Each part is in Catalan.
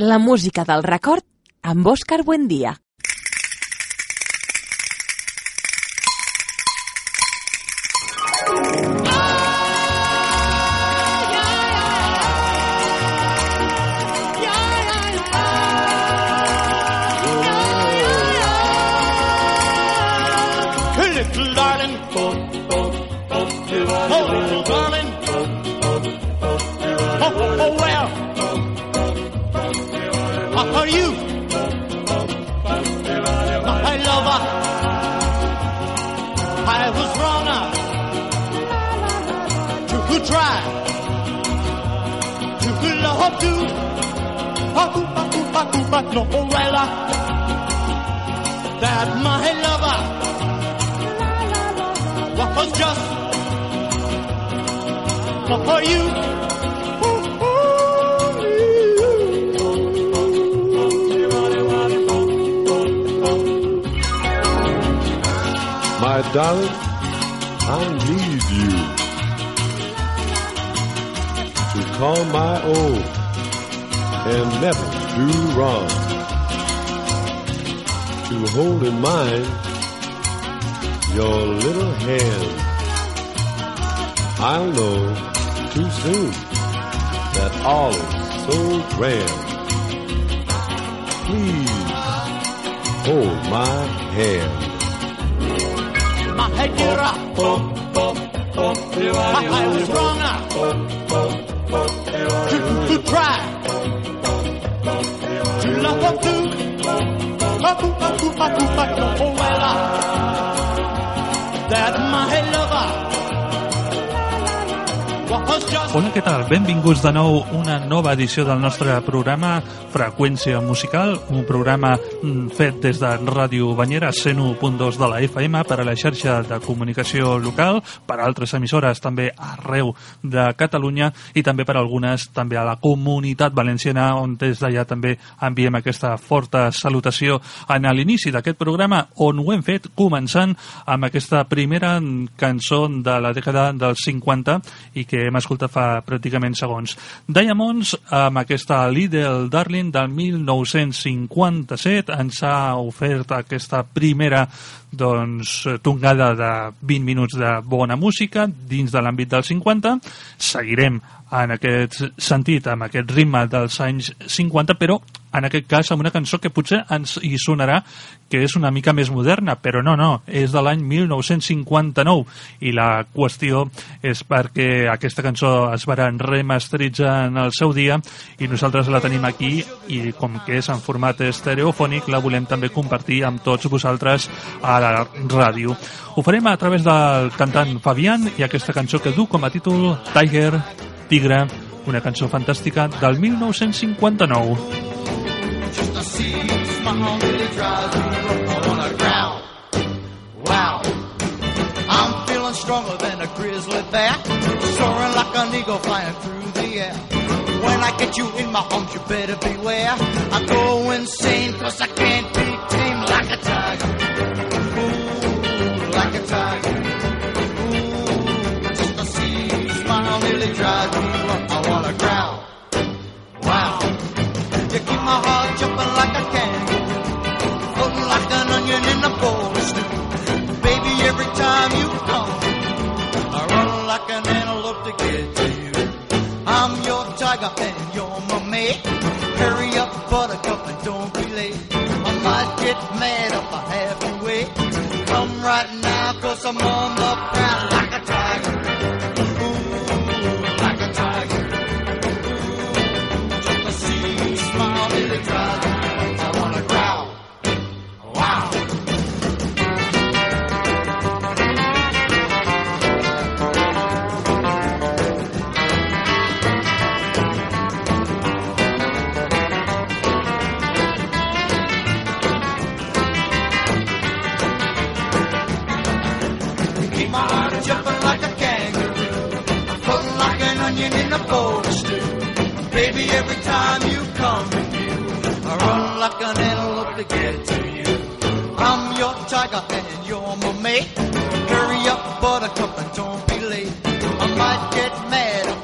La música del record amb Òscar Buendia. But no, oh, well. Uh, that my lover was just for you. My darling, I need you to call my own and never do wrong. To hold in mind your little hand. I'll know too soon that all is so grand. Please hold my hand. My head get up. I was wrong tupa, tupa, tupa. Hola, què tal? Benvinguts de nou a una nova edició del nostre programa Freqüència Musical, un programa mm, fet des de Ràdio Banyera 101.2 de la FM per a la xarxa de comunicació local, per a altres emissores també arreu de Catalunya i també per a algunes també a la comunitat valenciana on des d'allà també enviem aquesta forta salutació en l'inici d'aquest programa on ho hem fet començant amb aquesta primera cançó de la dècada dels 50 i que hem escoltat fa pràcticament segons. Diamonds, amb aquesta Lidl Darling del 1957, ens ha ofert aquesta primera doncs, tongada de 20 minuts de bona música dins de l'àmbit dels 50. Seguirem en aquest sentit, amb aquest ritme dels anys 50, però en aquest cas amb una cançó que potser ens hi sonarà que és una mica més moderna, però no, no, és de l'any 1959 i la qüestió és perquè aquesta cançó es va remasteritzar en el seu dia i nosaltres la tenim aquí i com que és en format estereofònic la volem també compartir amb tots vosaltres a la ràdio. Ho farem a través del cantant Fabián i aquesta cançó que du com a títol Tiger, Tigre, una cançó fantàstica del 1959. Just to see you smile really drives me I wanna growl. Wow. I'm feeling stronger than a grizzly bear, soaring like an eagle flying through the air. When I get you in my arms, you better beware. I go insane cause I can't be tamed like a tiger. Ooh, like a tiger. Ooh, just see you smile really drives me I wanna growl. Wow. You keep my heart jumping like a kangaroo, floating like an onion in a bowl of stew. Baby, every time you come, I run like an antelope to get to you. I'm your tiger and you're my mate. Hurry up, buttercup, and don't be late. I might get mad if I have to wait. Come right now, cause I'm on the prowl of stew. Baby, every time you come to view, I run like an antelope to get to you. I'm your tiger and you're my mate. Hurry up, buttercup, and don't be late. I might get mad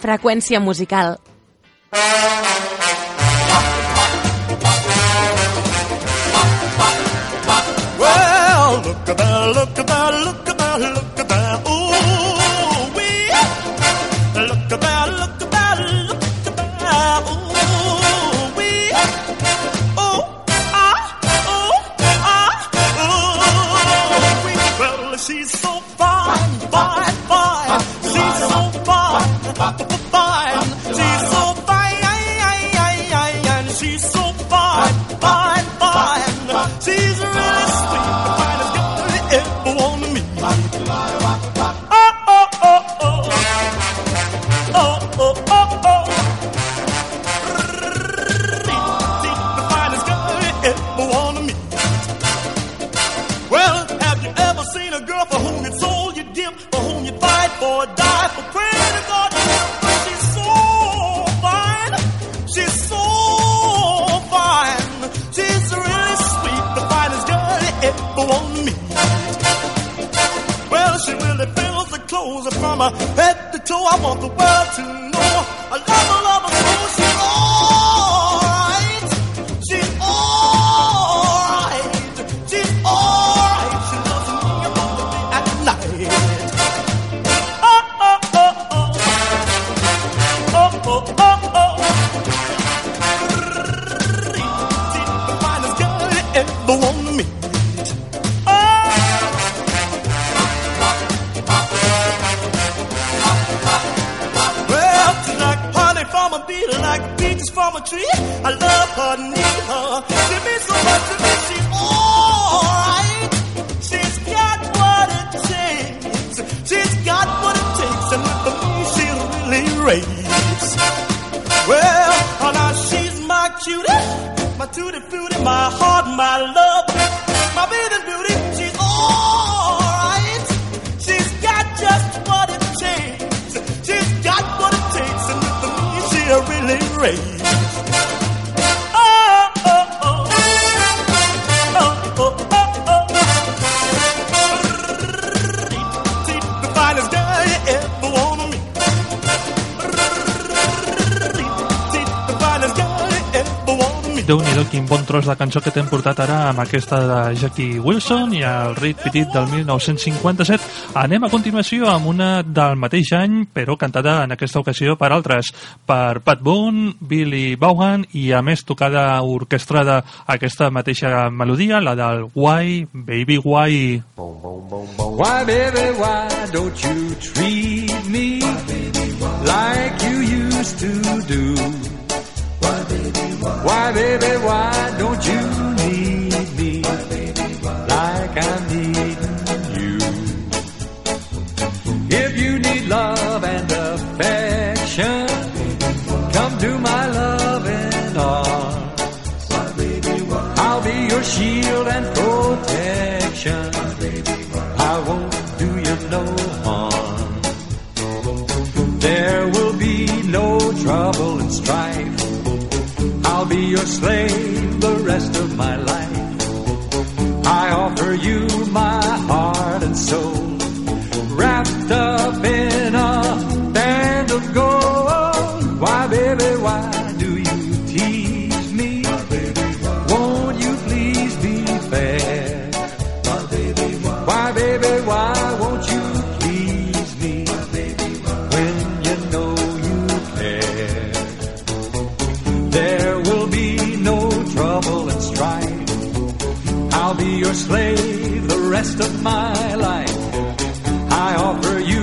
Freqüència musical. Well, girl for whom you'd soul you'd give, for whom you'd fight for, die for, pray to God? She's so fine. She's so fine. She's really sweet, the finest girl you ever want to meet. Well, she really fills the clothes from her head to toe. I want the world to know. I love her, my heart, my love, my bathing beauty. She's alright. She's got just what it takes. She's got what it takes, and with me she really raves. Meet. Déu-n'hi-do quin bon tros de cançó que t'hem portat ara amb aquesta de Jackie Wilson i el Rit Petit del 1957. Anem a continuació amb una del mateix any, però cantada en aquesta ocasió per altres, per Pat Boone, Billy Vaughan i a més tocada orquestrada aquesta mateixa melodia, la del Why, Baby Why. Why, baby, why don't you treat me like you used to do? Why, baby, why don't you need me like I'm needing you? If you need love and affection, come to my loving arms. I'll be your shield and protection. I won't do you no harm. There will be no trouble and strife. I'll be your slave the rest of my life. I offer you my heart and soul, wrapped up in rest of my life. I offer you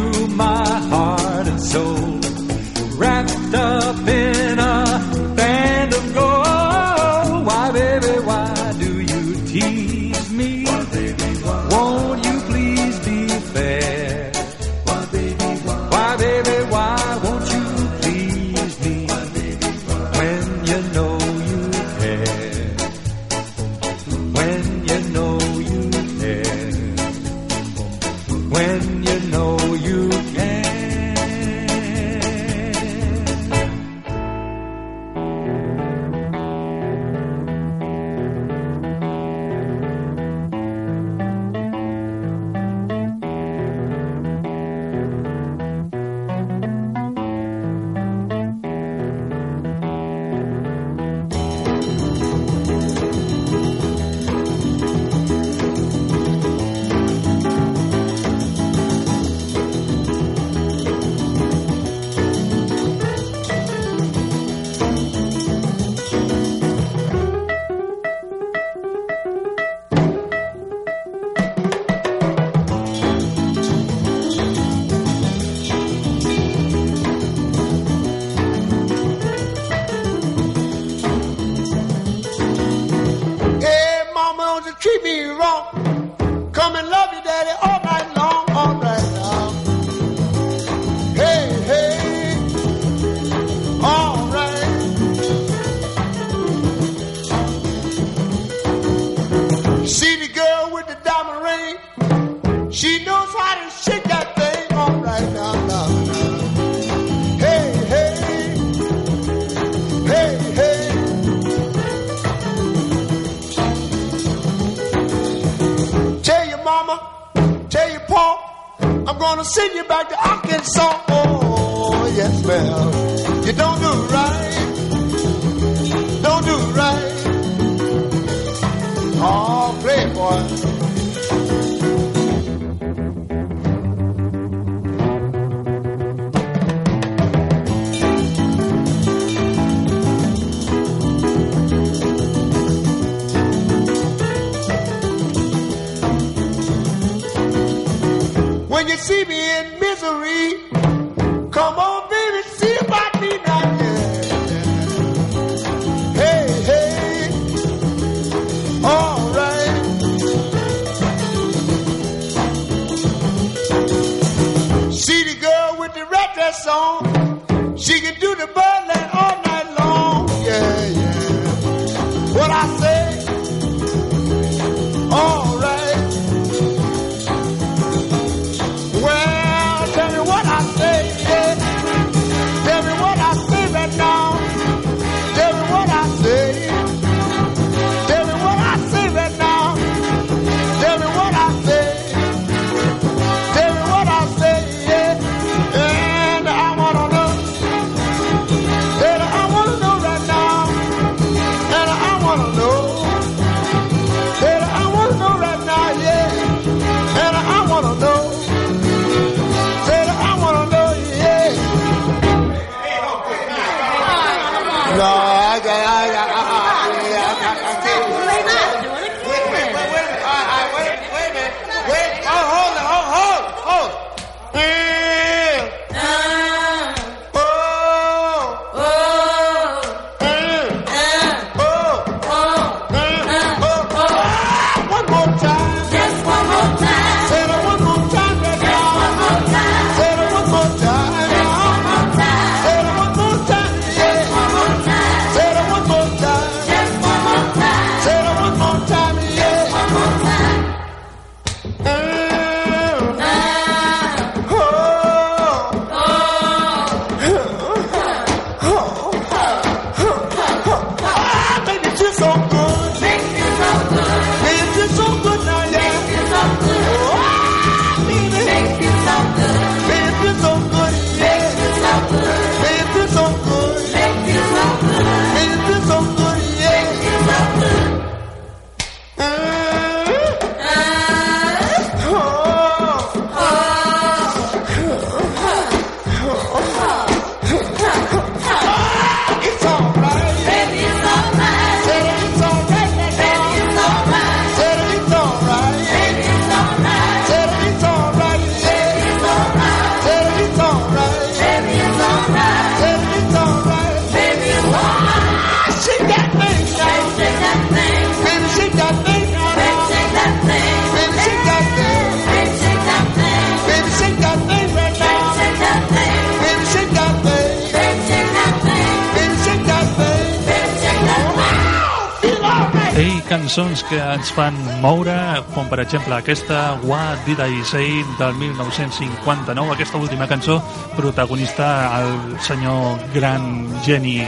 fan moure, com per exemple aquesta What Did I Say del 1959, aquesta última cançó protagonista el senyor gran geni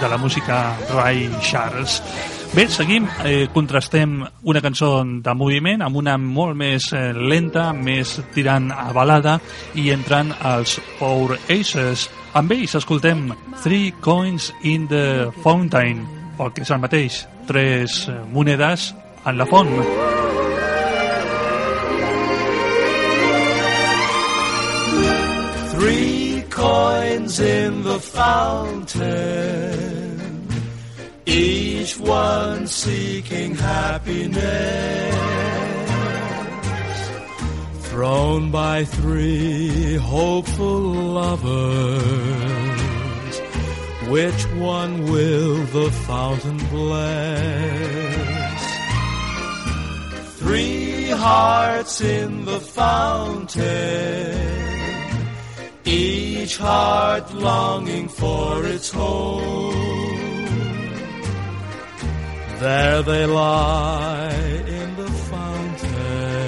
de la música Ray Charles. Bé, seguim, eh, contrastem una cançó de moviment amb una molt més eh, lenta, més tirant a balada i entran els Four Aces. Amb ells escoltem Three Coins in the Fountain, o que és el mateix, tres eh, monedes à la faune. Three coins in the fountain, each one seeking happiness. Thrown by three hopeful lovers, which one will the fountain bless? Three hearts in the fountain, each heart longing for its home. There they lie in the fountain,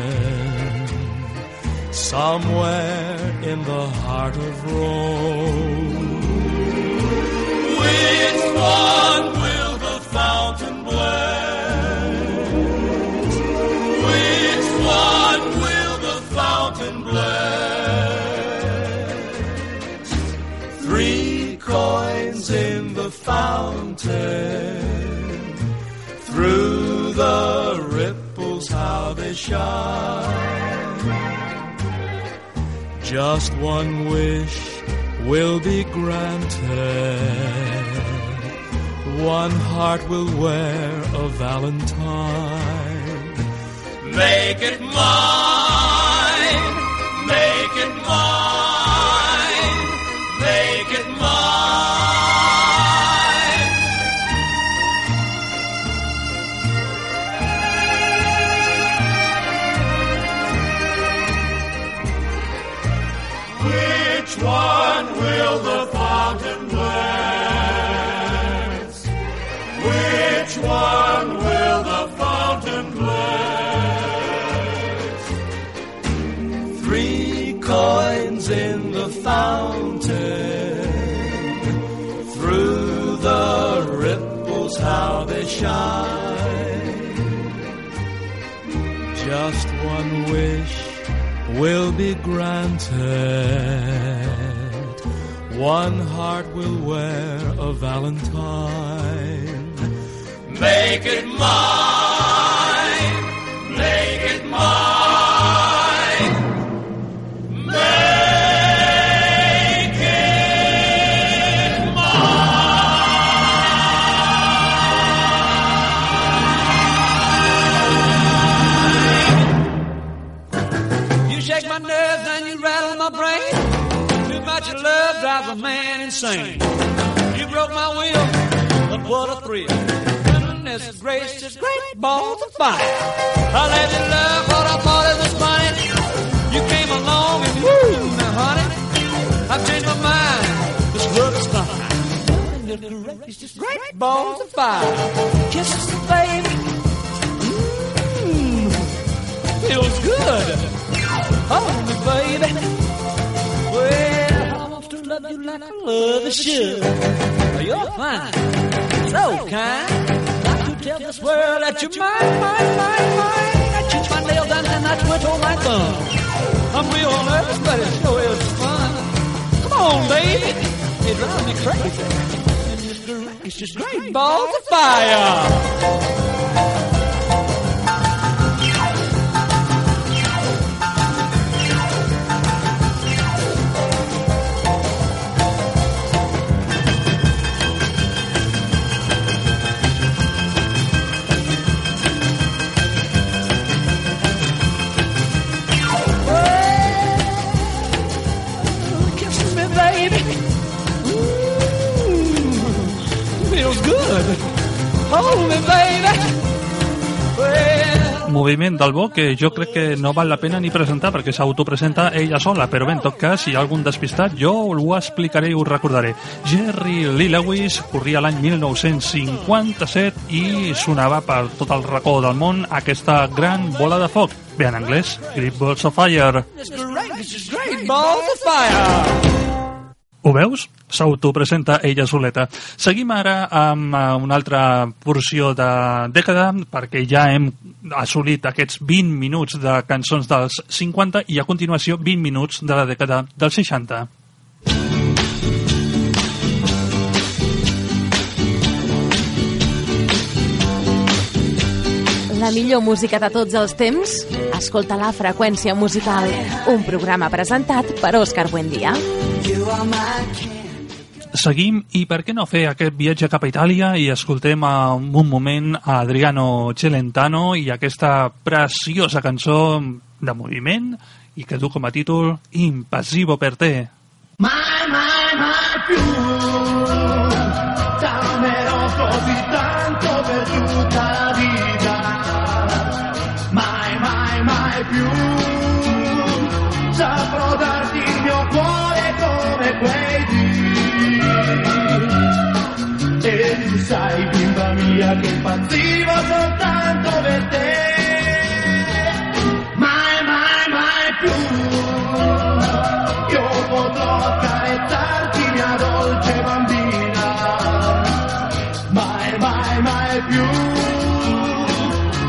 somewhere in the heart of Rome. With one fountain bless? Three coins in the fountain, through the ripples how they shine. Just one wish will be granted. One heart will wear a valentine. Make it mine. Will the fountain bless? Which one will the fountain bless? Three coins in the fountain, through the ripples how they shine. Just one wish will be granted. One heart will wear a valentine. Make it mine. Make it mine. Drives a man insane. You broke my will, but what a thrill. Goodness gracious, great balls of fire. I let you love what I thought it was funny. You came along and woo, now honey, I've changed my mind. This love is fine. Goodness gracious, great balls of fire. Kisses, baby. Mmm, feels good. Hold me, baby. Love you like I love a should. You're fine, so kind. Like to tell this world that you're mine, mine, mine, mine. I teach my nails down and I twiddle my thumb. I'm real nervous, but it sure is fun. Come on, baby. It drives me crazy. It's just great balls of fire. Moviment del Bo que jo crec que no val la pena ni presentar perquè s'autopresenta ella sola, però bé, en tot cas, si hi ha algun despistat, jo ho explicaré i ho recordaré. Jerry Lee Lewis corria l'any 1957 i sonava per tot el racó del món aquesta gran bola de foc. Bé, en anglès, Great Balls of Fire. it's great, it's just great balls of fire. Ho veus? S'autopresenta ella soleta. Seguim ara amb eh, una altra porció de dècada, perquè ja hem assolit aquests 20 minuts de cançons dels 50 i a continuació 20 minuts de la dècada dels 60. La millor música de tots els temps? Escolta la freqüència musical, un programa presentat per Òscar Buendia. Seguim i per què no fer aquest viatge cap a Itàlia i escoltem en un moment a Adriano Celentano i aquesta preciosa cançó de moviment i que du com a títol Impassivo per te. My, my, my più impazzivo soltanto per te. Mai, mai, mai più io potrò carezzarti mia dolce bambina. Mai, mai, mai più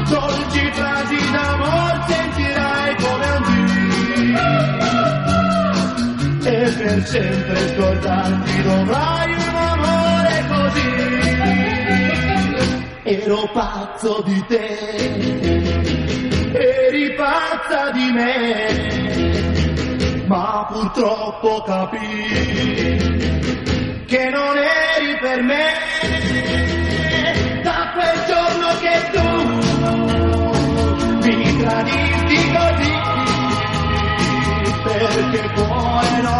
dolci frasi d'amor sentirai come un dì. E per sempre pazzo di te, eri pazza di me, ma purtroppo capii che non eri per me. Da quel giorno che tu mi tradisti così, perché poi non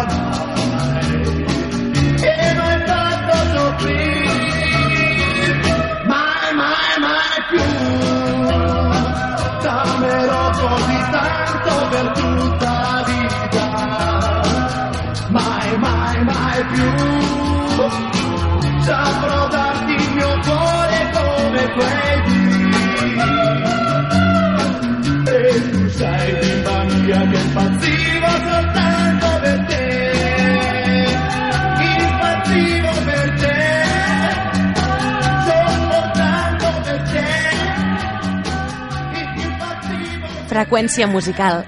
freqüència musical.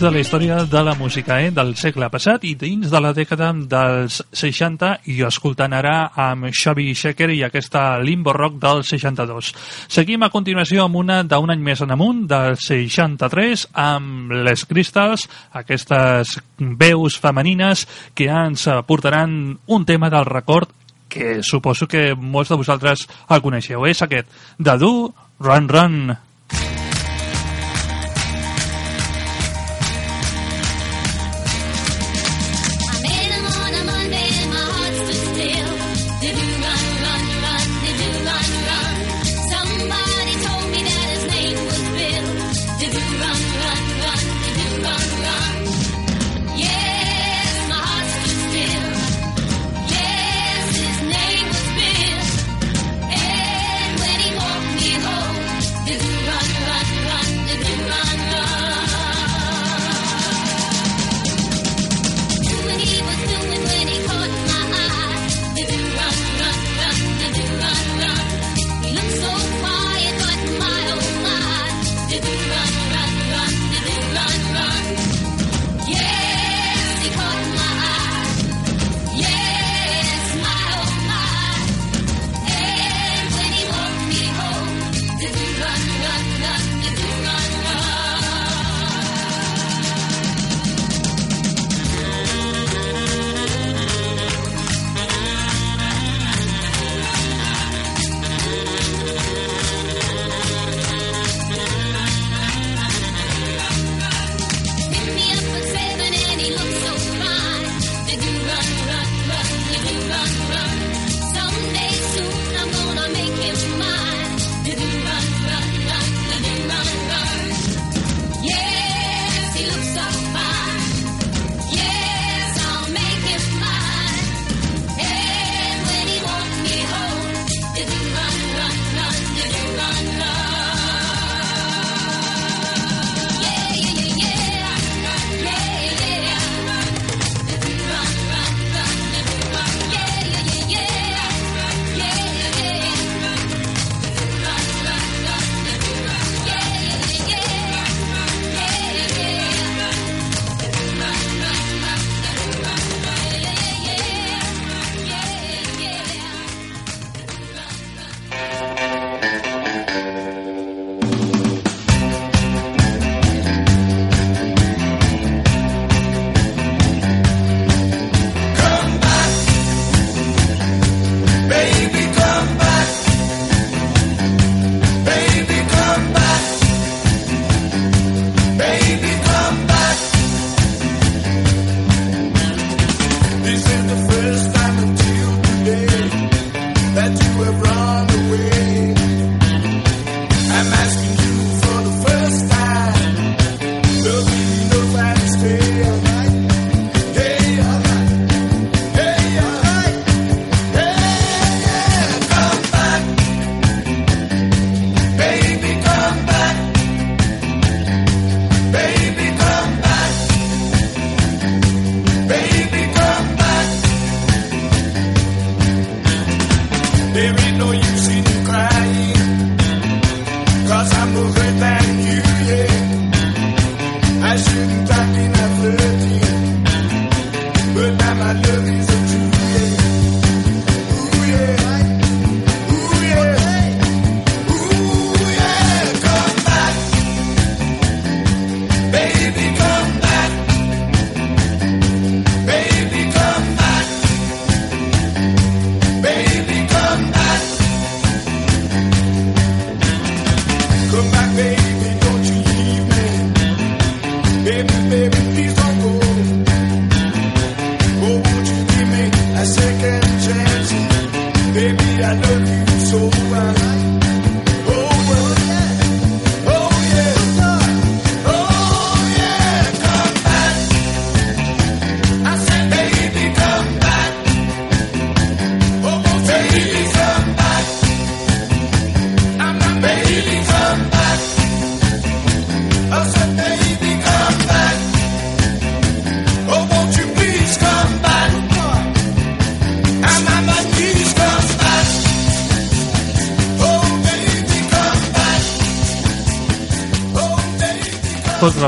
dins de la història de la música eh? del segle passat i dins de la dècada dels 60 i escoltant ara amb Xavi Shecker i aquesta Limbo Rock del 62. Seguim a continuació amb una d'un any més en amunt, del 63, amb les Crystals, aquestes veus femenines que ens portaran un tema del record que suposo que molts de vosaltres el coneixeu. És aquest, de Do Run Run.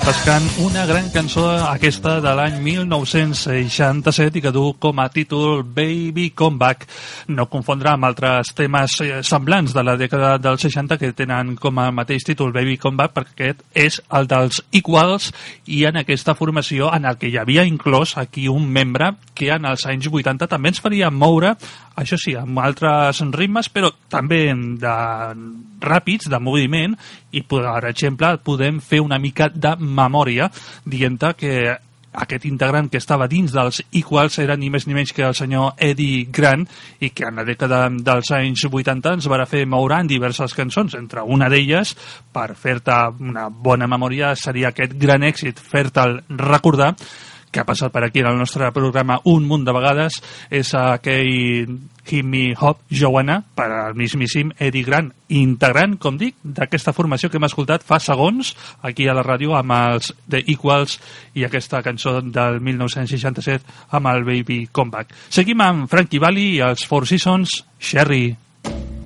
Repescant una gran cançó, aquesta de l'any 1967 i que du com a títol Baby Comeback. No confondrà amb altres temes eh, semblants de la dècada dels 60 que tenen com a mateix títol Baby Comeback perquè aquest és el dels Equals i en aquesta formació en el que hi havia inclòs aquí un membre que en els anys 80 també ens faria moure això sí, amb altres ritmes, però també de ràpids, de moviment, i per exemple podem fer una mica de memòria dient que aquest integrant que estava dins dels Equals era ni més ni menys que el senyor Eddie Grant i que en la dècada dels anys 80 ens va fer moure en diverses cançons. Entre una d'elles, per fer-te una bona memòria, seria aquest gran èxit, fer-te'l recordar, que ha passat per aquí en el nostre programa un munt de vegades, és aquell Me Hop Joanna per al mismíssim Eddie Grant, integrant, com dic, d'aquesta formació que hem escoltat fa segons aquí a la ràdio amb els The Equals i aquesta cançó del 1967 amb el Baby Comeback. Seguim amb Frankie Valli i els Four Seasons, Sherry. Sherry,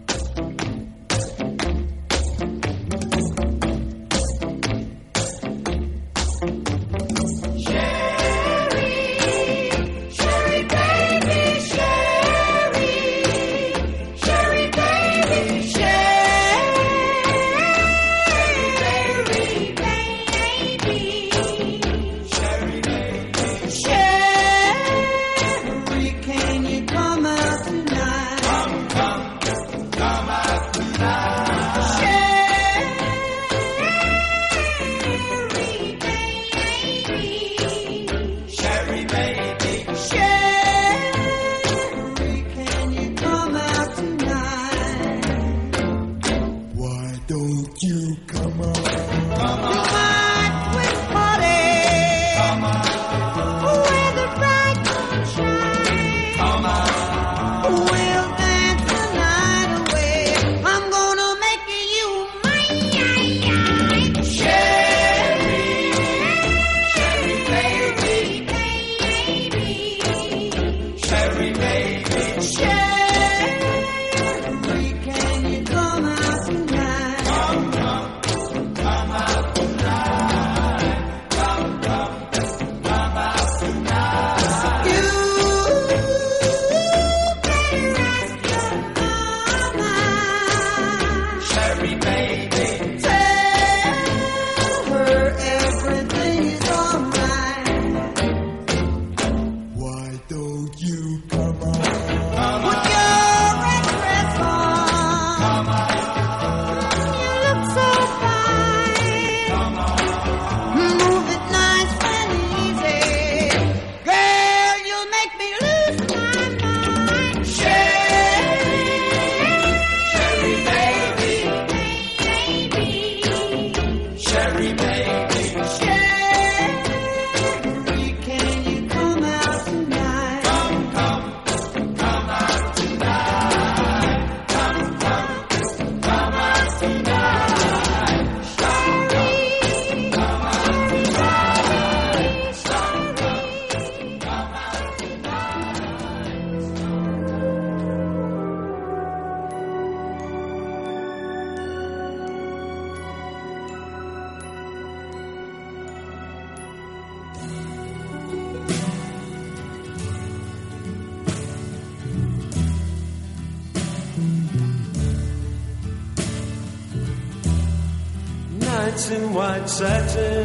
satin,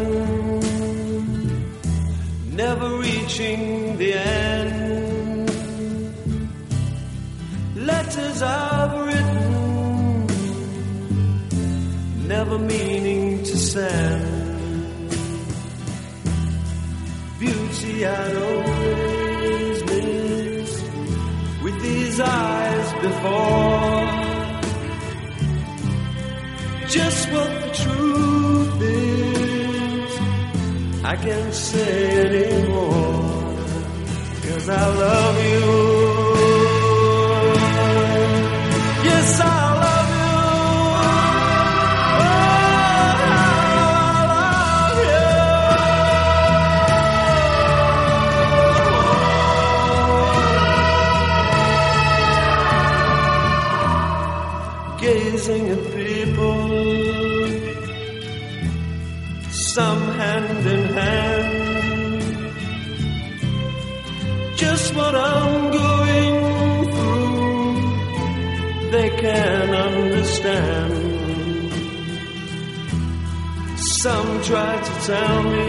tell me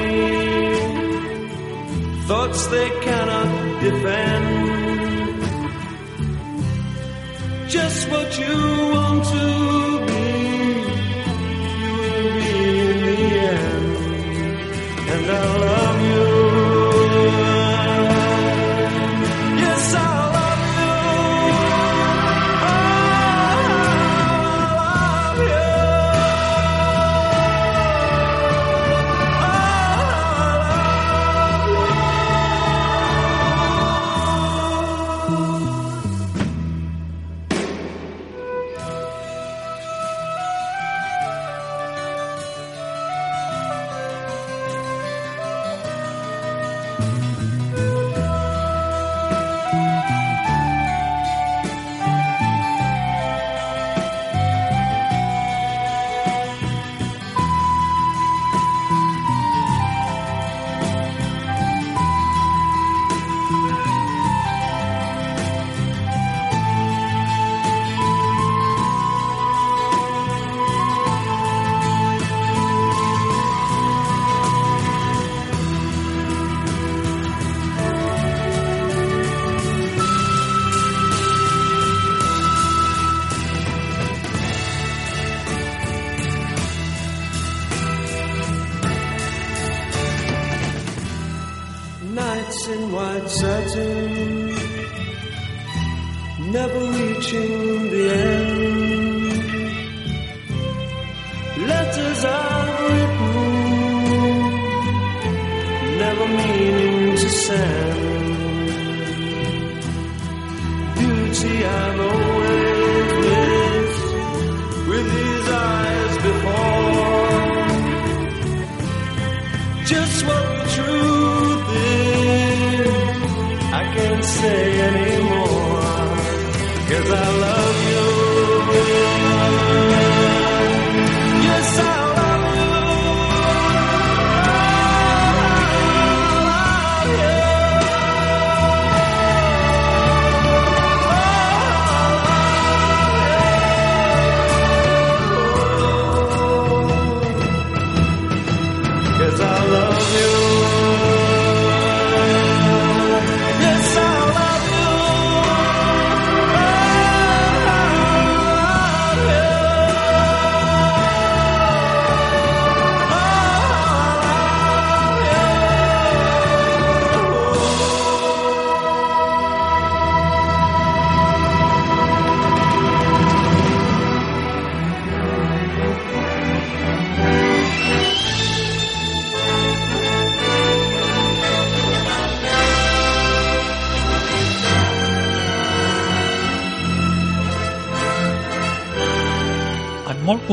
thoughts they cannot defend. Just what you want to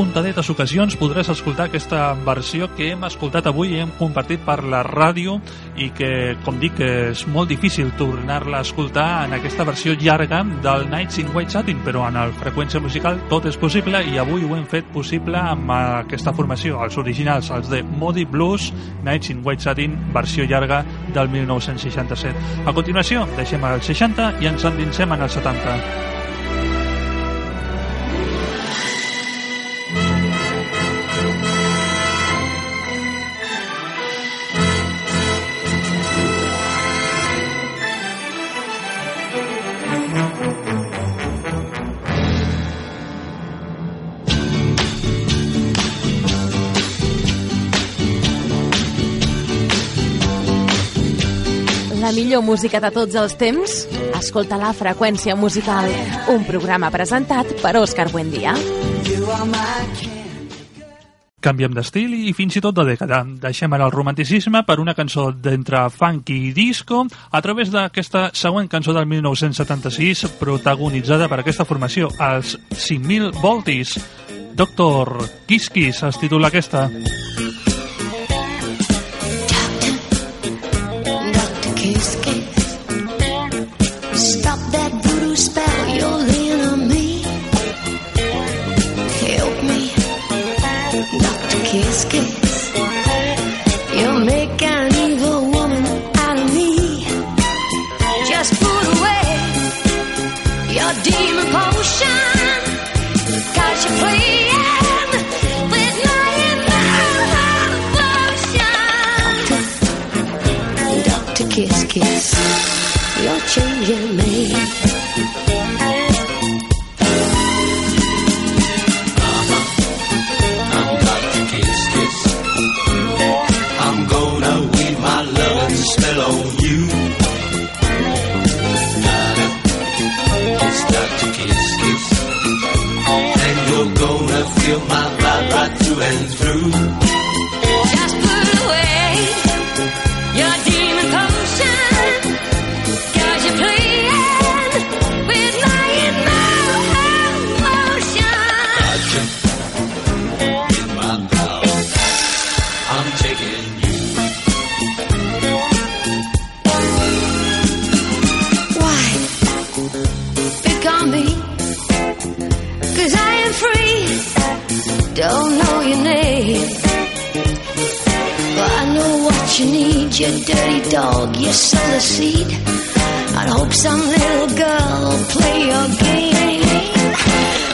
Puntadetes ocasions podràs escoltar aquesta versió que hem escoltat avui i hem compartit per la ràdio i que, com dic, és molt difícil tornar-la a escoltar en aquesta versió llarga del Nights in White Satin, però en el freqüència musical tot és possible i avui ho hem fet possible amb aquesta formació, els originals, els de Modi Blues, Nights in White Satin, versió llarga del 1967. A continuació, deixem el 60 i ens endinsem en el 70. Millor música de tots els temps? Escolta la freqüència musical, un programa presentat per Òscar Buendia. Canviem d'estil i fins i tot de dècada. Deixem ara el romanticisme per una cançó d'entre funky i disco a través d'aquesta següent cançó del 1976 protagonitzada per aquesta formació, els 5.000 voltis. Doctor Kiss Kiss es titula aquesta. Dr. call me. Cause I am free. Don't know your name. But I know what you need. Your dirty dog, your solar seed. I'd hope some little girl will play your game.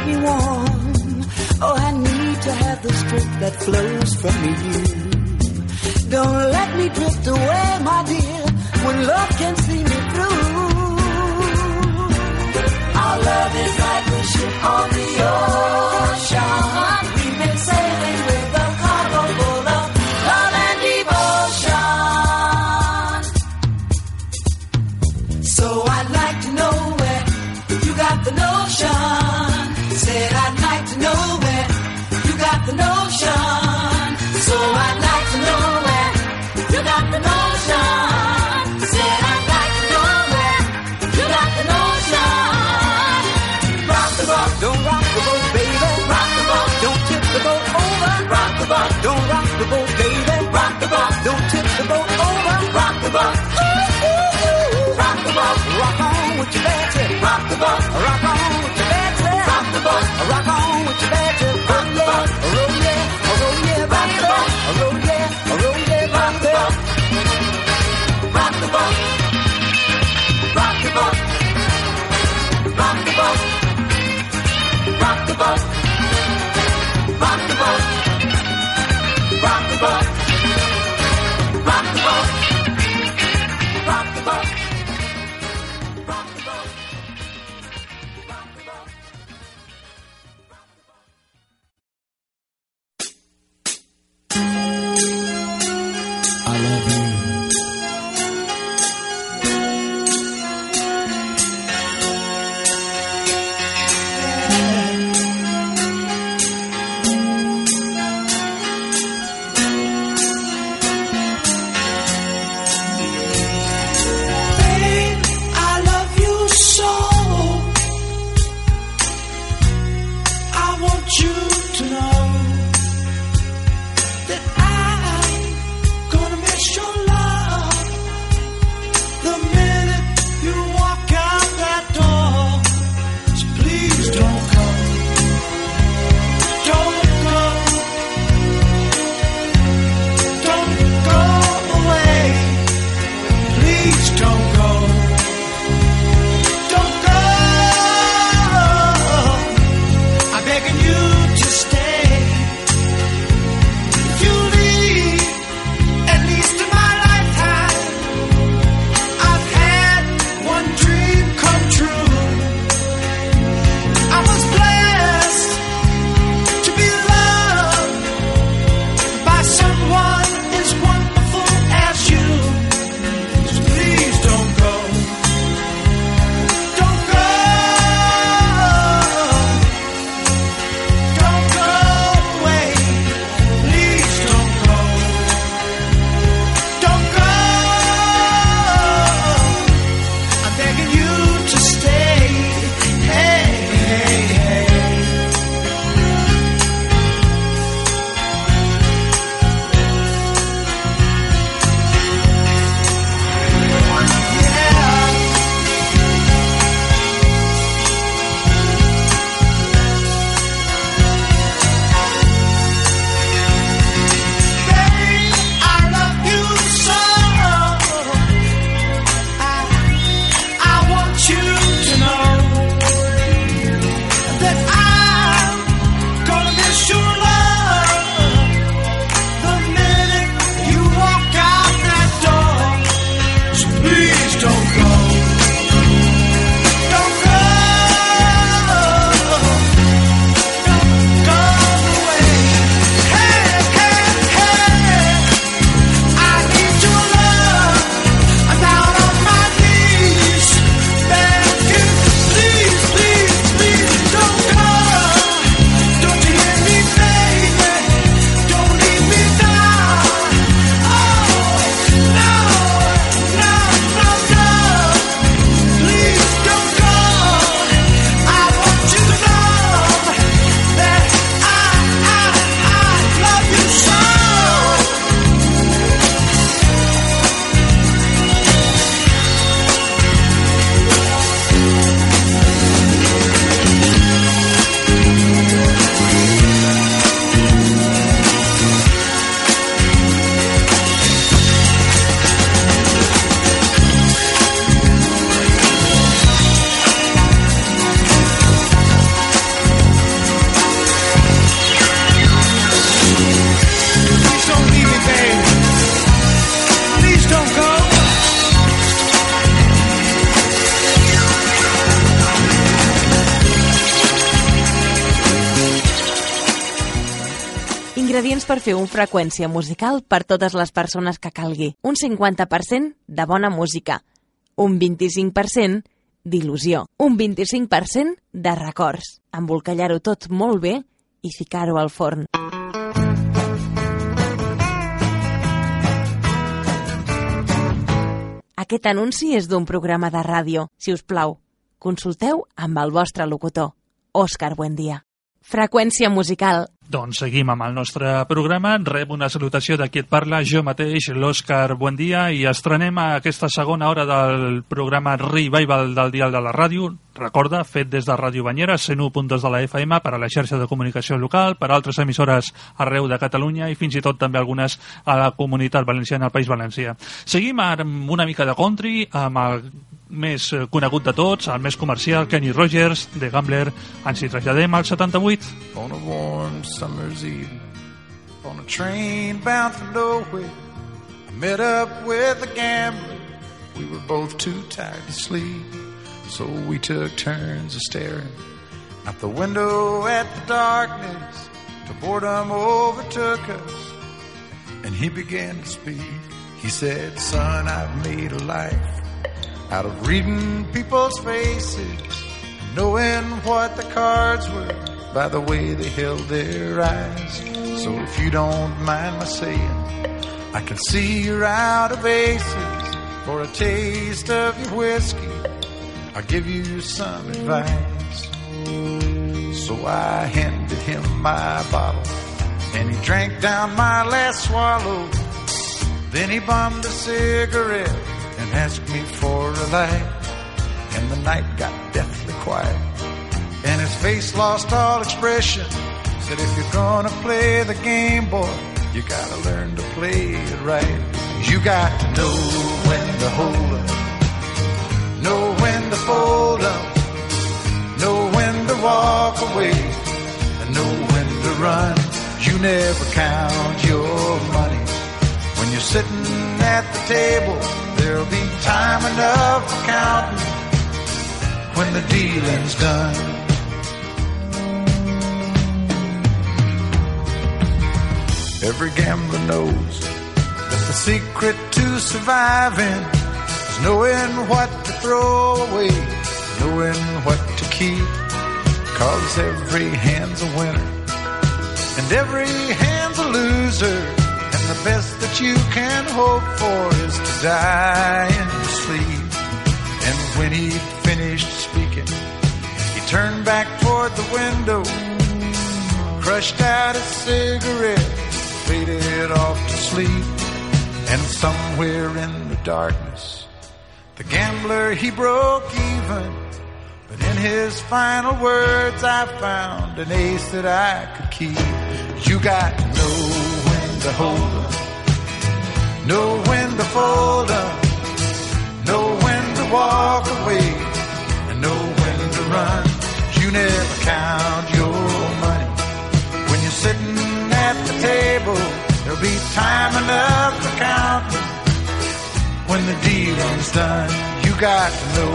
keep me warm. Oh, I need to have the strength that flows from you. Don't let me drift away, my dear, when love can see me through. Our love is like a ship on the ocean. We've been sailing with song. rock the boat. ser un freqüència musical per totes les persones que calgui. Un 50% de bona música, un 25% d'il·lusió, un 25% de records. Embolcallar-ho tot molt bé i ficar-ho al forn. Aquest anunci és d'un programa de ràdio. Si us plau, consulteu amb el vostre locutor. Òscar Buendia. Freqüència musical doncs seguim amb el nostre programa. Rep una salutació de qui et parla, jo mateix, l'Òscar Buendia, i estrenem a aquesta segona hora del programa Revival del Dial de la Ràdio. Recorda, fet des de Ràdio Banyera, 101.2 de la FM, per a la xarxa de comunicació local, per a altres emissores arreu de Catalunya i fins i tot també algunes a la comunitat valenciana, al País Valencià. Seguim amb una mica de country, amb el més eh, conegut de tots, el més comercial, Kenny Rogers, de Gambler. Ens hi traslladem al 78. on a warm summer's evening on a train bound for nowhere. I met up with a gambler. We were both too tired to sleep, so we took turns of staring out the window at the darkness. Till boredom overtook us, and he began to speak. He said, "Son, I've made a life out of reading people's faces, knowing what the cards were by the way they held their eyes. So if you don't mind my saying, I can see you're out of aces. For a taste of your whiskey, I'll give you some advice. So I handed him my bottle, and he drank down my last swallow. Then he bummed a cigarette asked me for a light. And the night got deathly quiet. And his face lost all expression. Said, if you're gonna play the game, boy, you gotta learn to play it right. You got to know when to hold up, know when to fold up, know when to walk away, and know when to run. You never count your money. When you're sitting at the table, there'll be time enough for counting when the dealing's done. Every gambler knows that the secret to surviving is knowing what to throw away, knowing what to keep. Cause every hand's a winner and every hand's a loser. The best that you can hope for is to die in your sleep. And when he finished speaking, he turned back toward the window, crushed out a cigarette, faded off to sleep. And somewhere in the darkness, the gambler he broke even. But in his final words, I found an ace that I could keep. You got when to hold up, know when to fold up, know when to walk away, and know when to run. You never count your money when you're sitting at the table. There'll be time enough for counting when the dealing's done. You got to know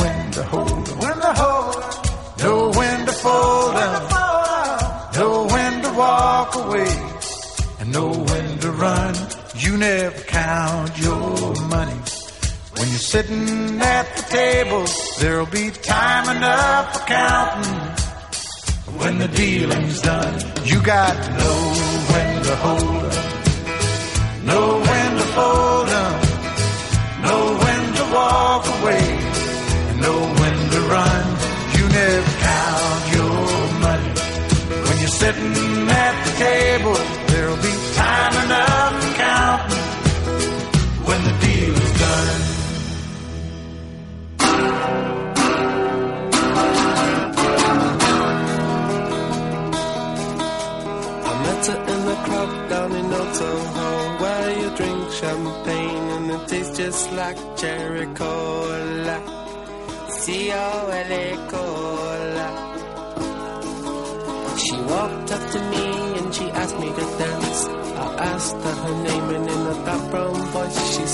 when to hold up, when to hold up, know when to fold up, know when to walk away, and know when to run. You never count your money. When you're sitting at the table, there'll be time enough for counting when the dealing's done. You got to know when to hold up, know when to fold up, know when to walk away, and know when to run. You never count your money. When you're sitting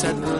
said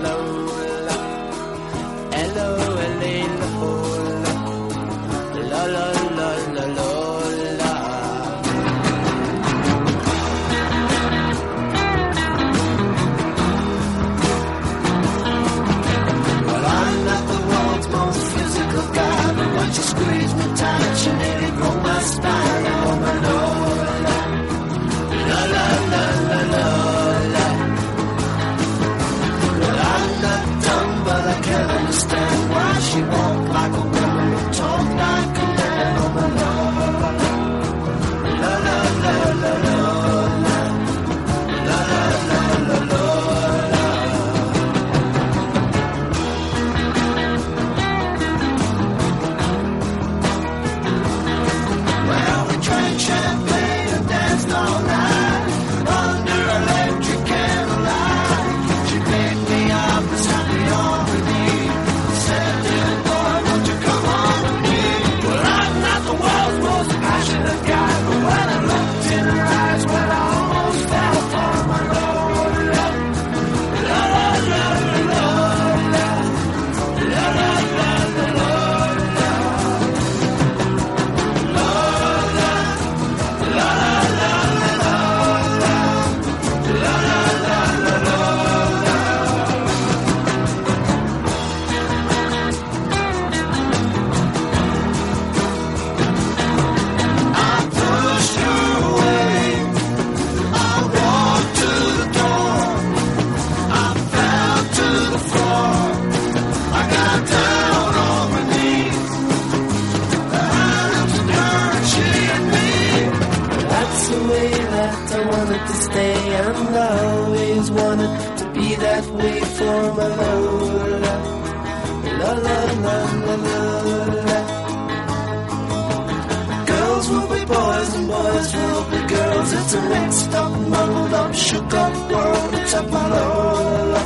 It's a mixed up, muddled up, shook up world. It's Lola.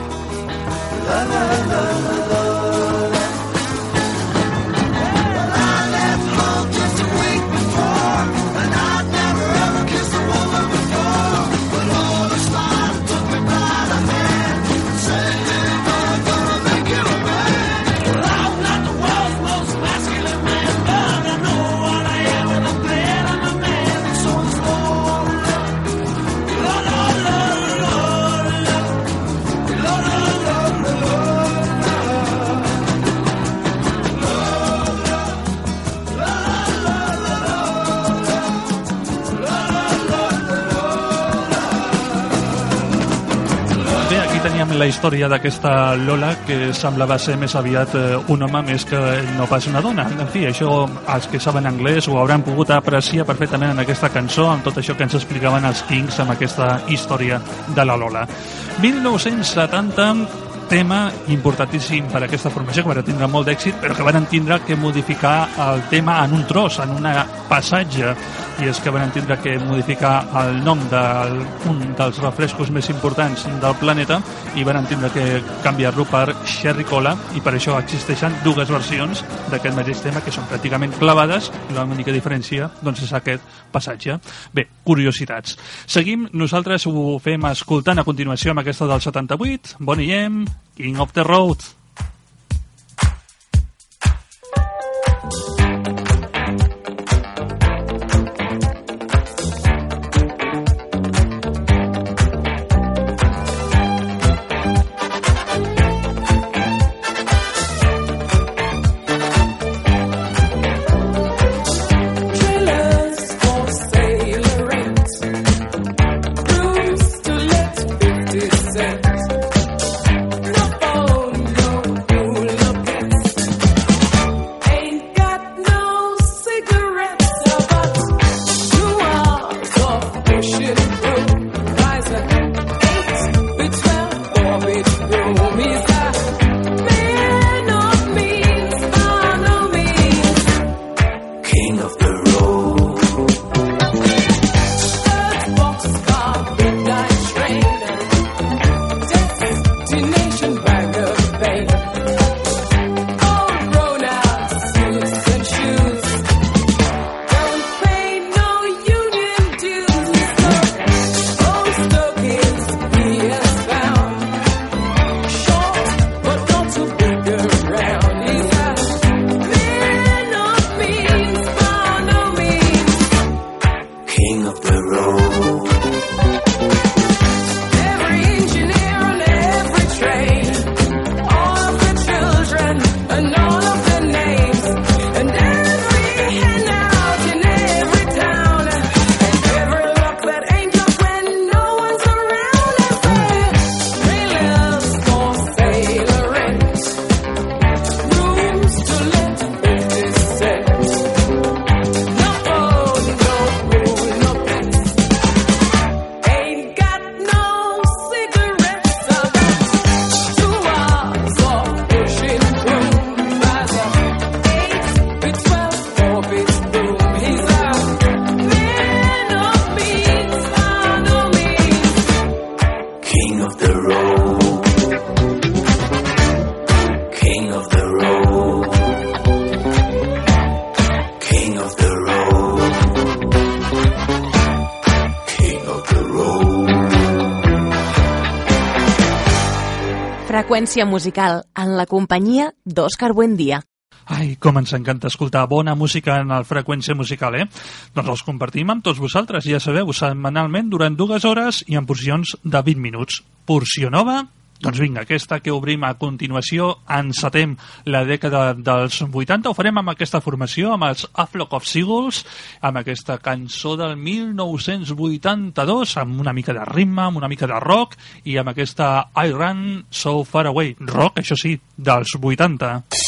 La la la la història d'aquesta Lola que semblava ser més aviat eh, un home més que no pas una dona. En fi, això els que saben anglès ho hauran pogut apreciar perfectament en aquesta cançó, amb tot això que ens explicaven els Kings amb aquesta història de la Lola. 1970 tema importantíssim per a aquesta formació que van tindre molt d'èxit però que van tindre que modificar el tema en un tros, en un passatge i és que van tindre que modificar el nom d'un dels refrescos més importants del planeta i van tindre que canviar-lo per Sherry Cola i per això existeixen dues versions d'aquest mateix tema que són pràcticament clavades i l'única diferència doncs, és aquest passatge. Bé, curiositats. Seguim, nosaltres ho fem escoltant a continuació amb aquesta del 78, Bonnie M, King of the Road. Freqüència musical en la companyia d'Òscar Buendia. Ai, com ens encanta escoltar bona música en el Freqüència Musical, eh? Doncs els compartim amb tots vosaltres, ja sabeu, setmanalment durant dues hores i en porcions de 20 minuts. Porció nova? Doncs vinga, aquesta que obrim a continuació, encetem la dècada dels 80, ho farem amb aquesta formació, amb els A Flock of Seagulls, amb aquesta cançó del 1982, amb una mica de ritme, amb una mica de rock, i amb aquesta I Run So Far Away, rock, això sí, dels 80.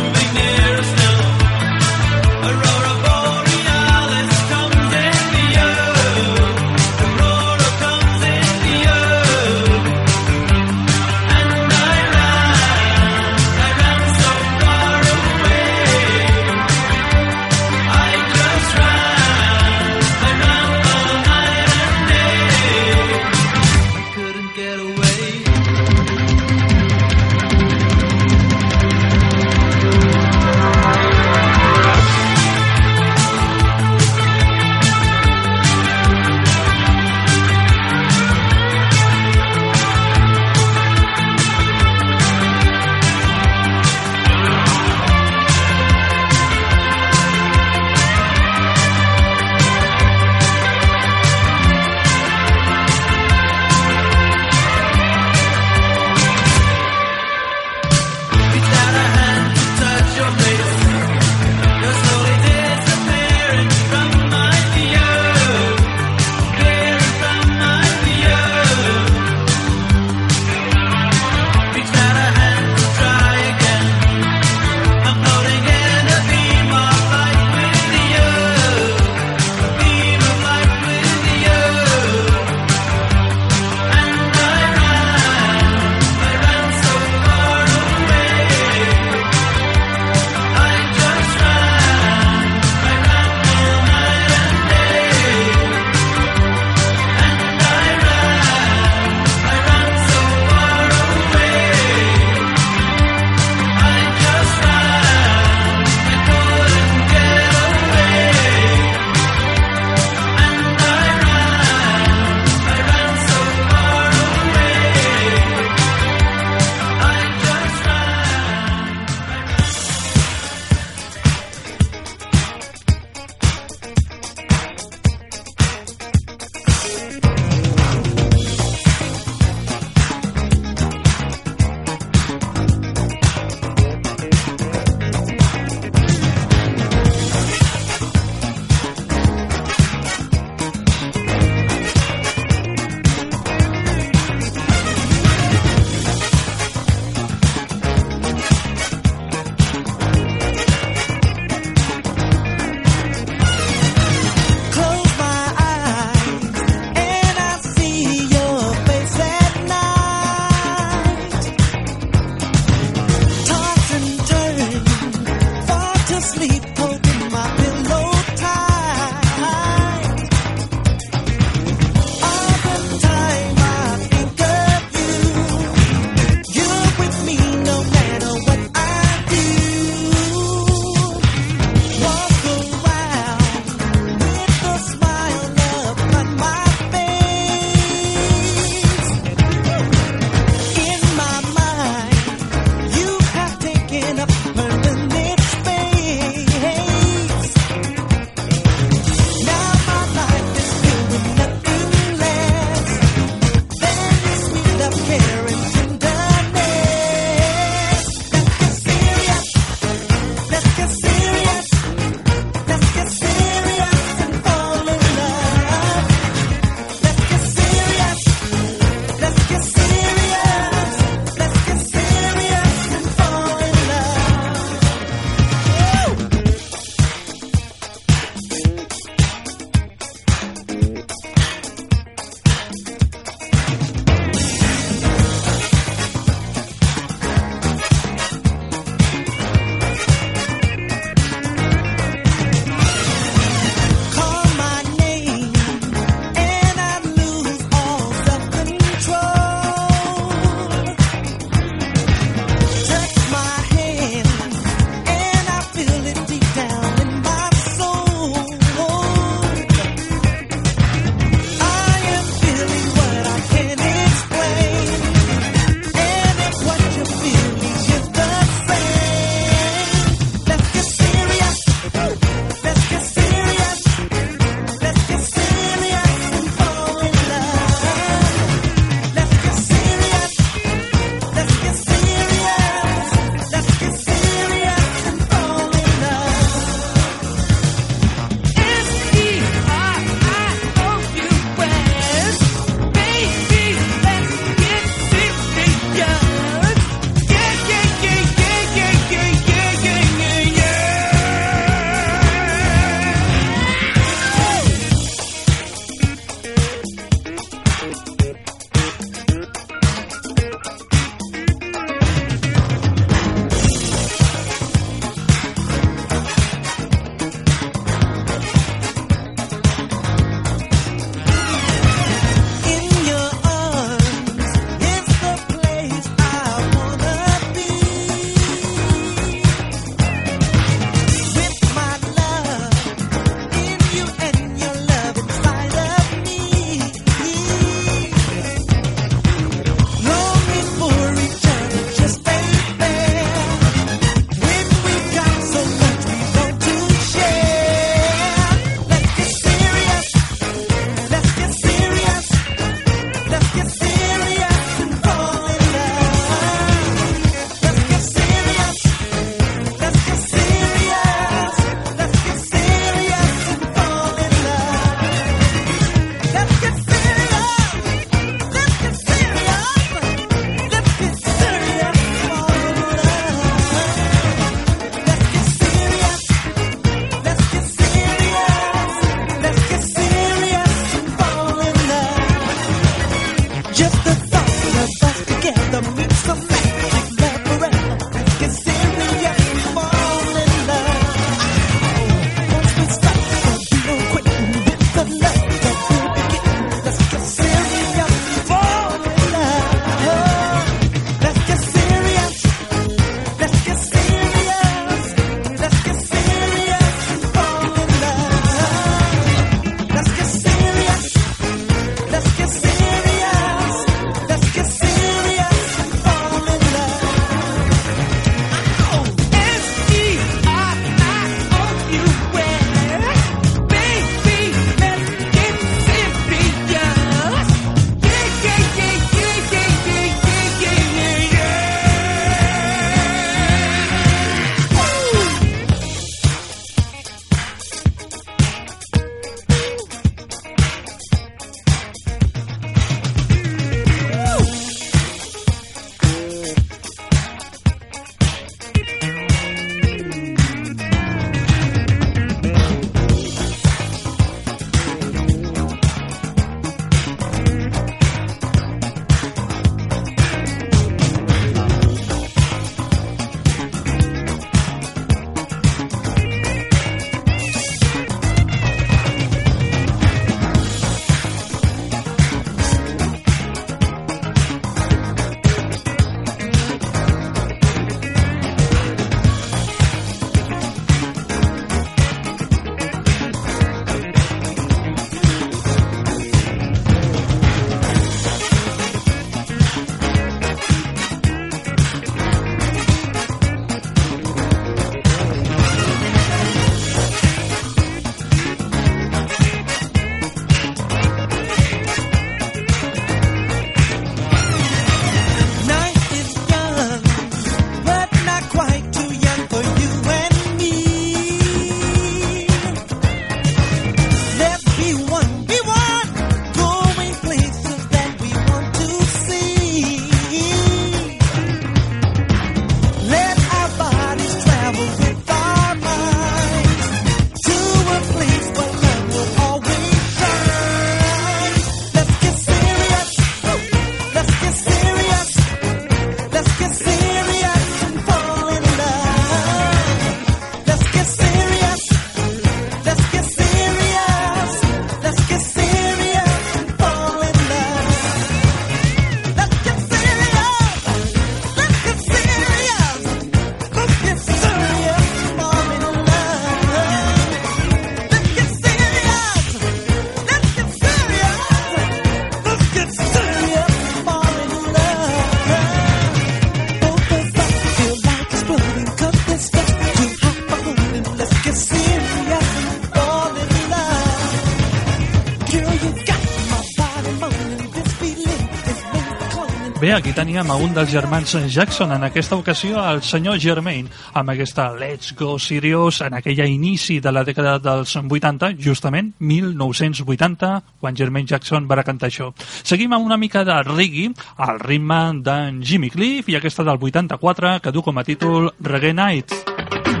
Aquí teníem a un dels germans Jackson, en aquesta ocasió el senyor Germain, amb aquesta Let's Go Serious, en aquella inici de la dècada dels 80, justament 1980, quan Germain Jackson va cantar això. Seguim amb una mica de reggae, al ritme d'en Jimmy Cliff, i aquesta del 84, que du com a títol Reggae Nights.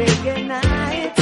recognize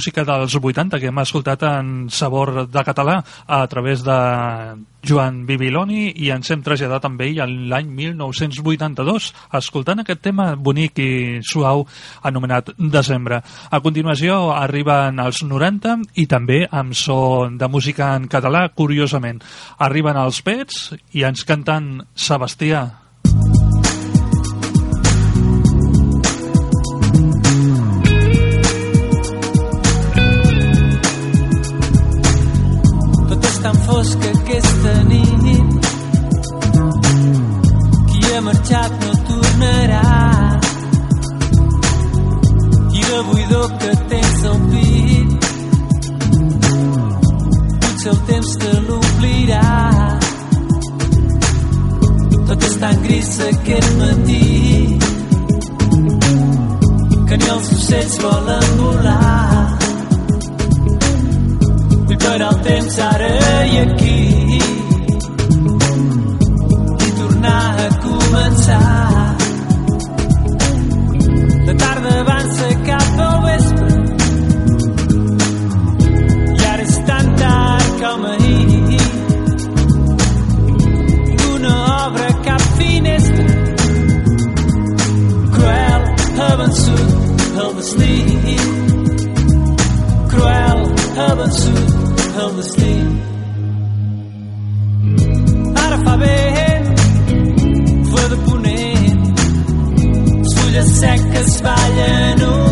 música dels 80 que hem escoltat en sabor de català a través de Joan Bibiloni i ens hem traslladat amb ell l'any 1982 escoltant aquest tema bonic i suau anomenat Desembre. A continuació arriben els 90 i també amb so de música en català, curiosament. Arriben els Pets i ens canten Sebastià. És tan fosc aquesta nit. Qui ha marxat no tornarà. I la buidor que tens al pit Potser el temps te l'omplirà Tot és tan gris aquest matí que ni els ocells volen volar Parar el temps ara i aquí i tornar a començar. La tarda avança cap al vespre i ara és tan tard com ahir. Ningú no obre cap finestra cruel ha vençut el destí cruel ha vençut fue de ponent. Fulles un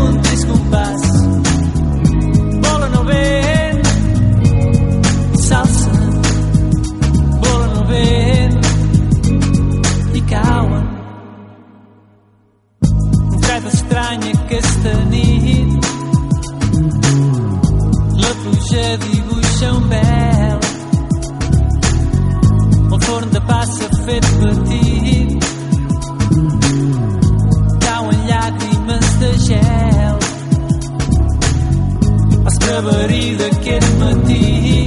fet petit cauen llàgrimes de gel escreverí d'aquest matí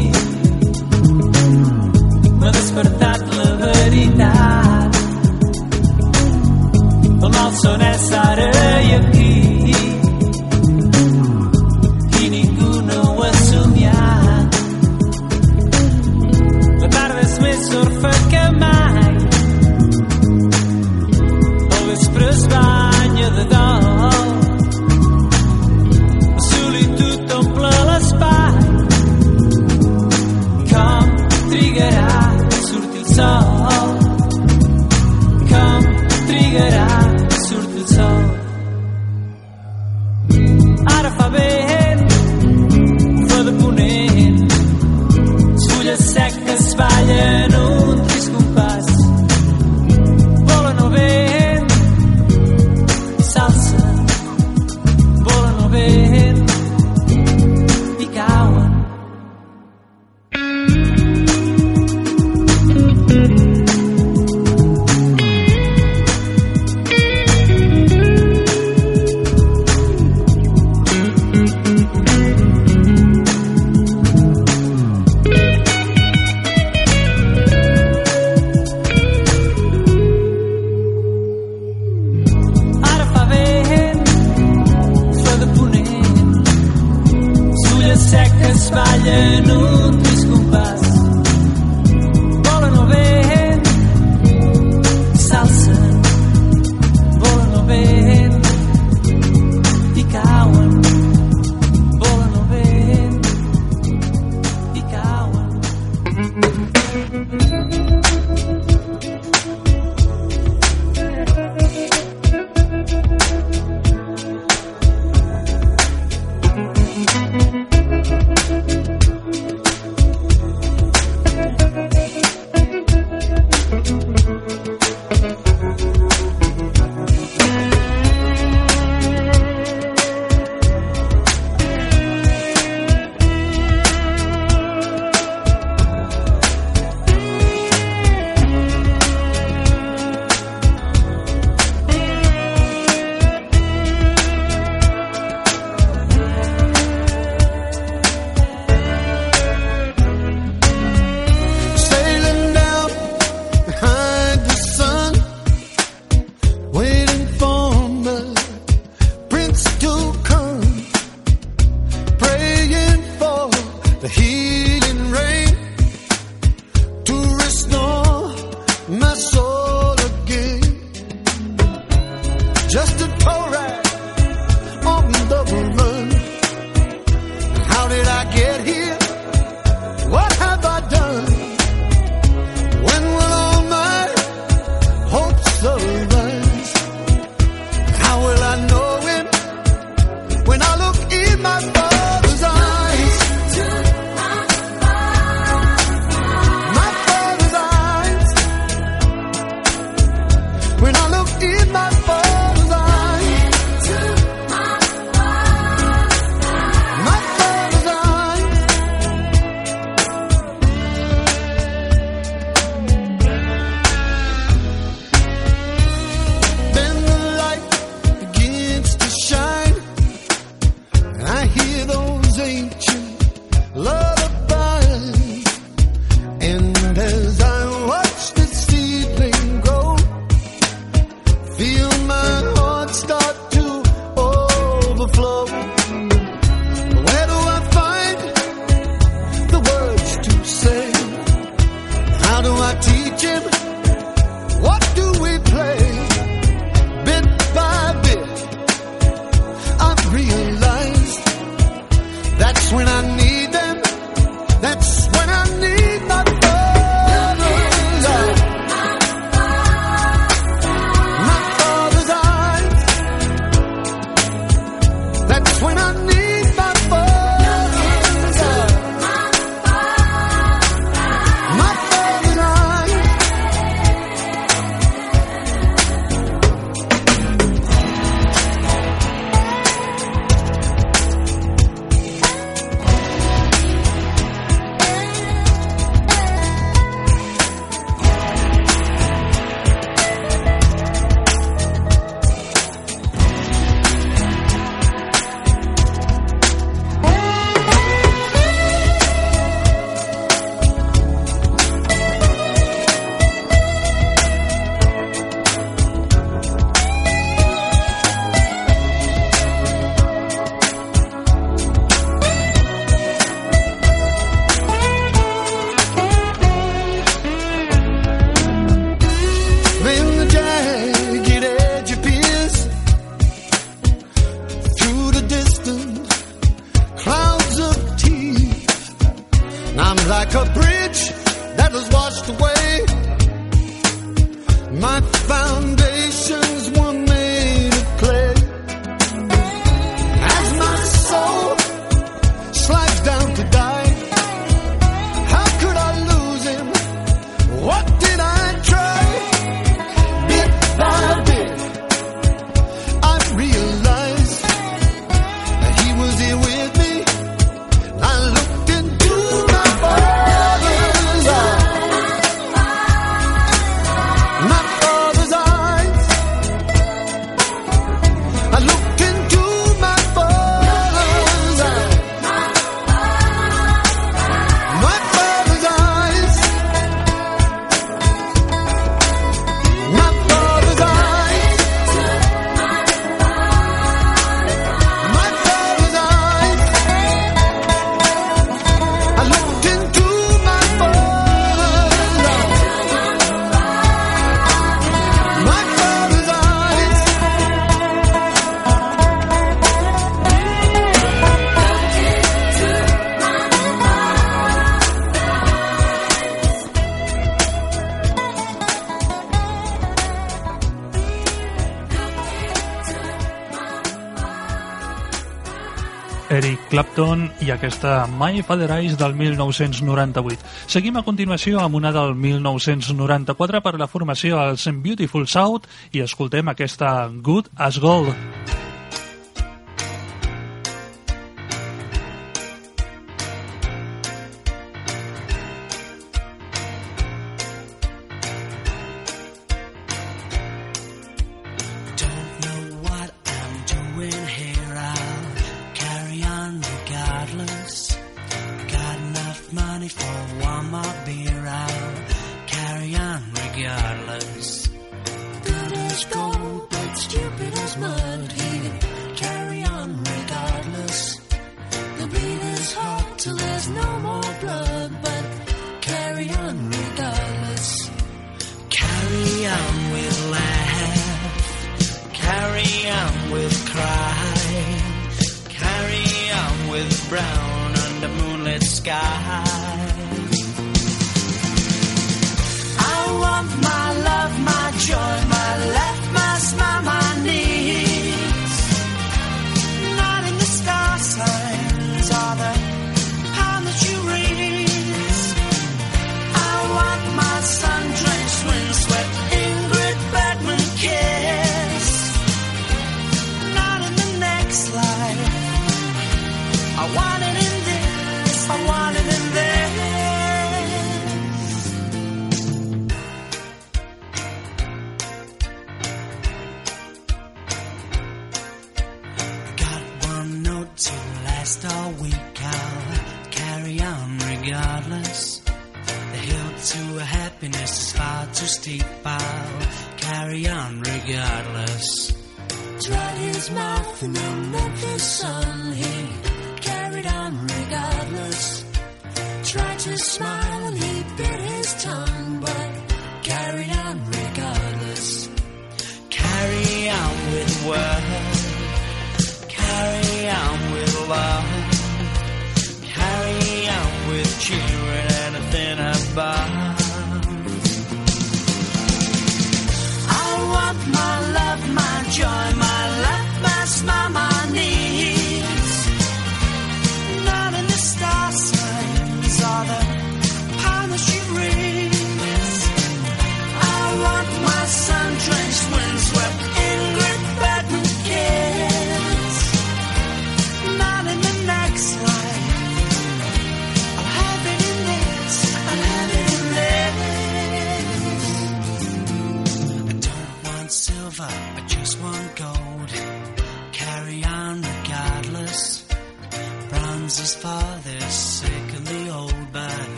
i aquesta My Father Eyes del 1998. Seguim a continuació amb una del 1994 per la formació als Beautiful South i escoltem aquesta Good as Gold. Good as Gold.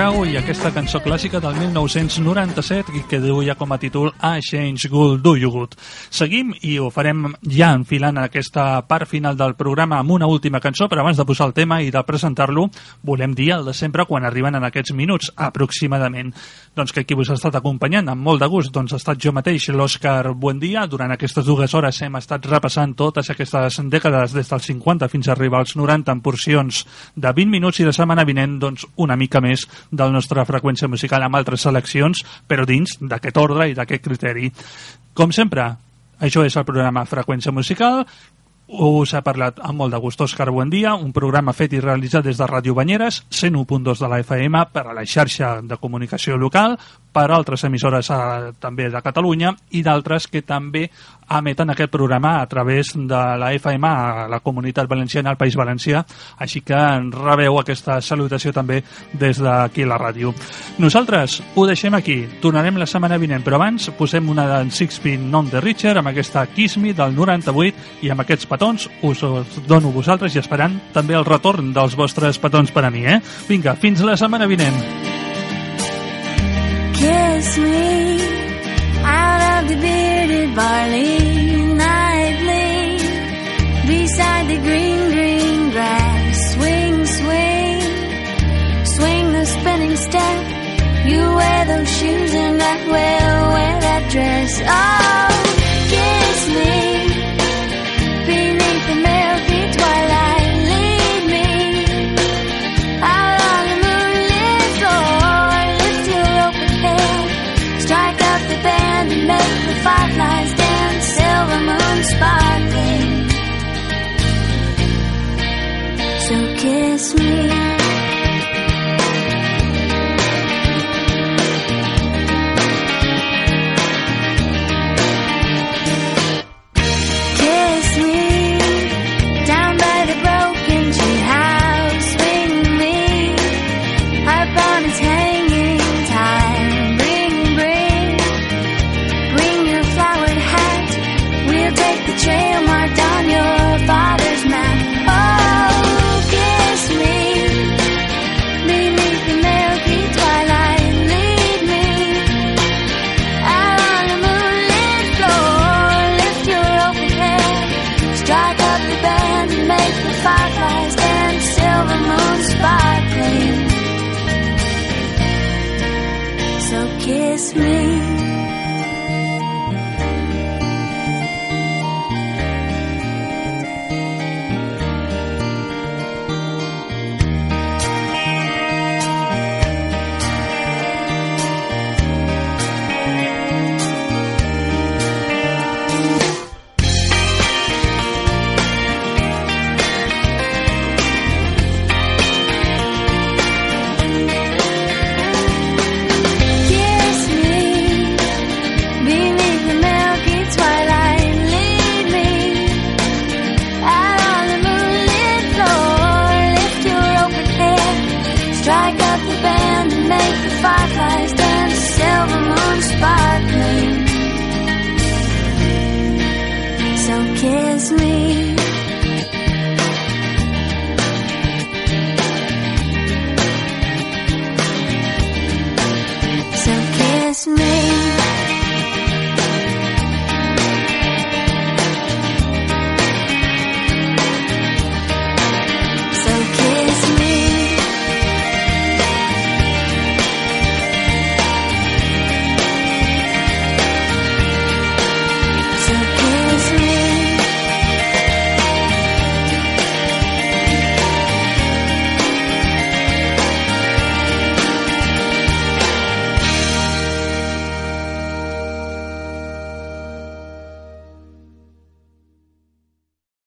Crow i aquesta cançó clàssica del 1997 i que diu ja com a títol I Change Good, Do You Good. Seguim i ho farem ja enfilant en aquesta part final del programa amb una última cançó, però abans de posar el tema i de presentar-lo, volem dir el de sempre quan arriben en aquests minuts, aproximadament. Doncs que qui vos ha estat acompanyant amb molt de gust, doncs ha estat jo mateix, l'Òscar Buendia. Durant aquestes dues hores hem estat repassant totes aquestes dècades des dels 50 fins a arribar als 90 en porcions de 20 minuts i la setmana vinent doncs, una mica més del nostra freqüència musical amb altres seleccions, però dins d'aquest ordre i d'aquest criteri. Com sempre, això és el programa Freqüència Musical, us ha parlat amb molt de gust Òscar Buendia, un programa fet i realitzat des de Ràdio Banyeres, 101.2 de la FM per a la xarxa de comunicació local, per altres emissores eh, també de Catalunya i d'altres que també emeten aquest programa a través de la FM a la comunitat valenciana, al País Valencià, així que rebeu aquesta salutació també des d'aquí la ràdio. Nosaltres ho deixem aquí, tornarem la setmana vinent, però abans posem una d'en Sixpin Non de Richard amb aquesta Kiss Me del 98 i amb aquests petons us els dono vosaltres i esperant també el retorn dels vostres petons per a mi, eh? Vinga, fins la setmana vinent. Kiss me of the bearded barley nightly beside the green, green grass. Swing, swing, swing the spinning step. You wear those shoes and I will wear that dress. Oh,